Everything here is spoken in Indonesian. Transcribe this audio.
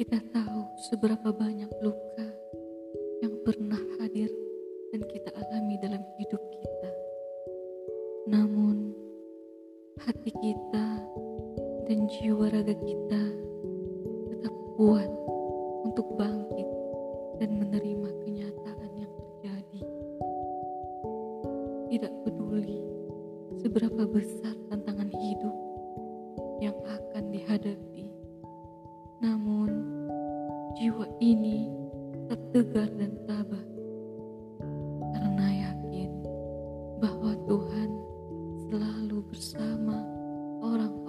Kita tahu seberapa banyak luka yang pernah hadir dan kita alami dalam hidup kita. Namun, hati kita dan jiwa raga kita tetap kuat untuk bangkit dan menerima kenyataan yang terjadi. Tidak peduli seberapa besar tantangan hidup yang akan dihadapi namun, jiwa ini tetap tegar dan tabah karena yakin bahwa Tuhan selalu bersama orang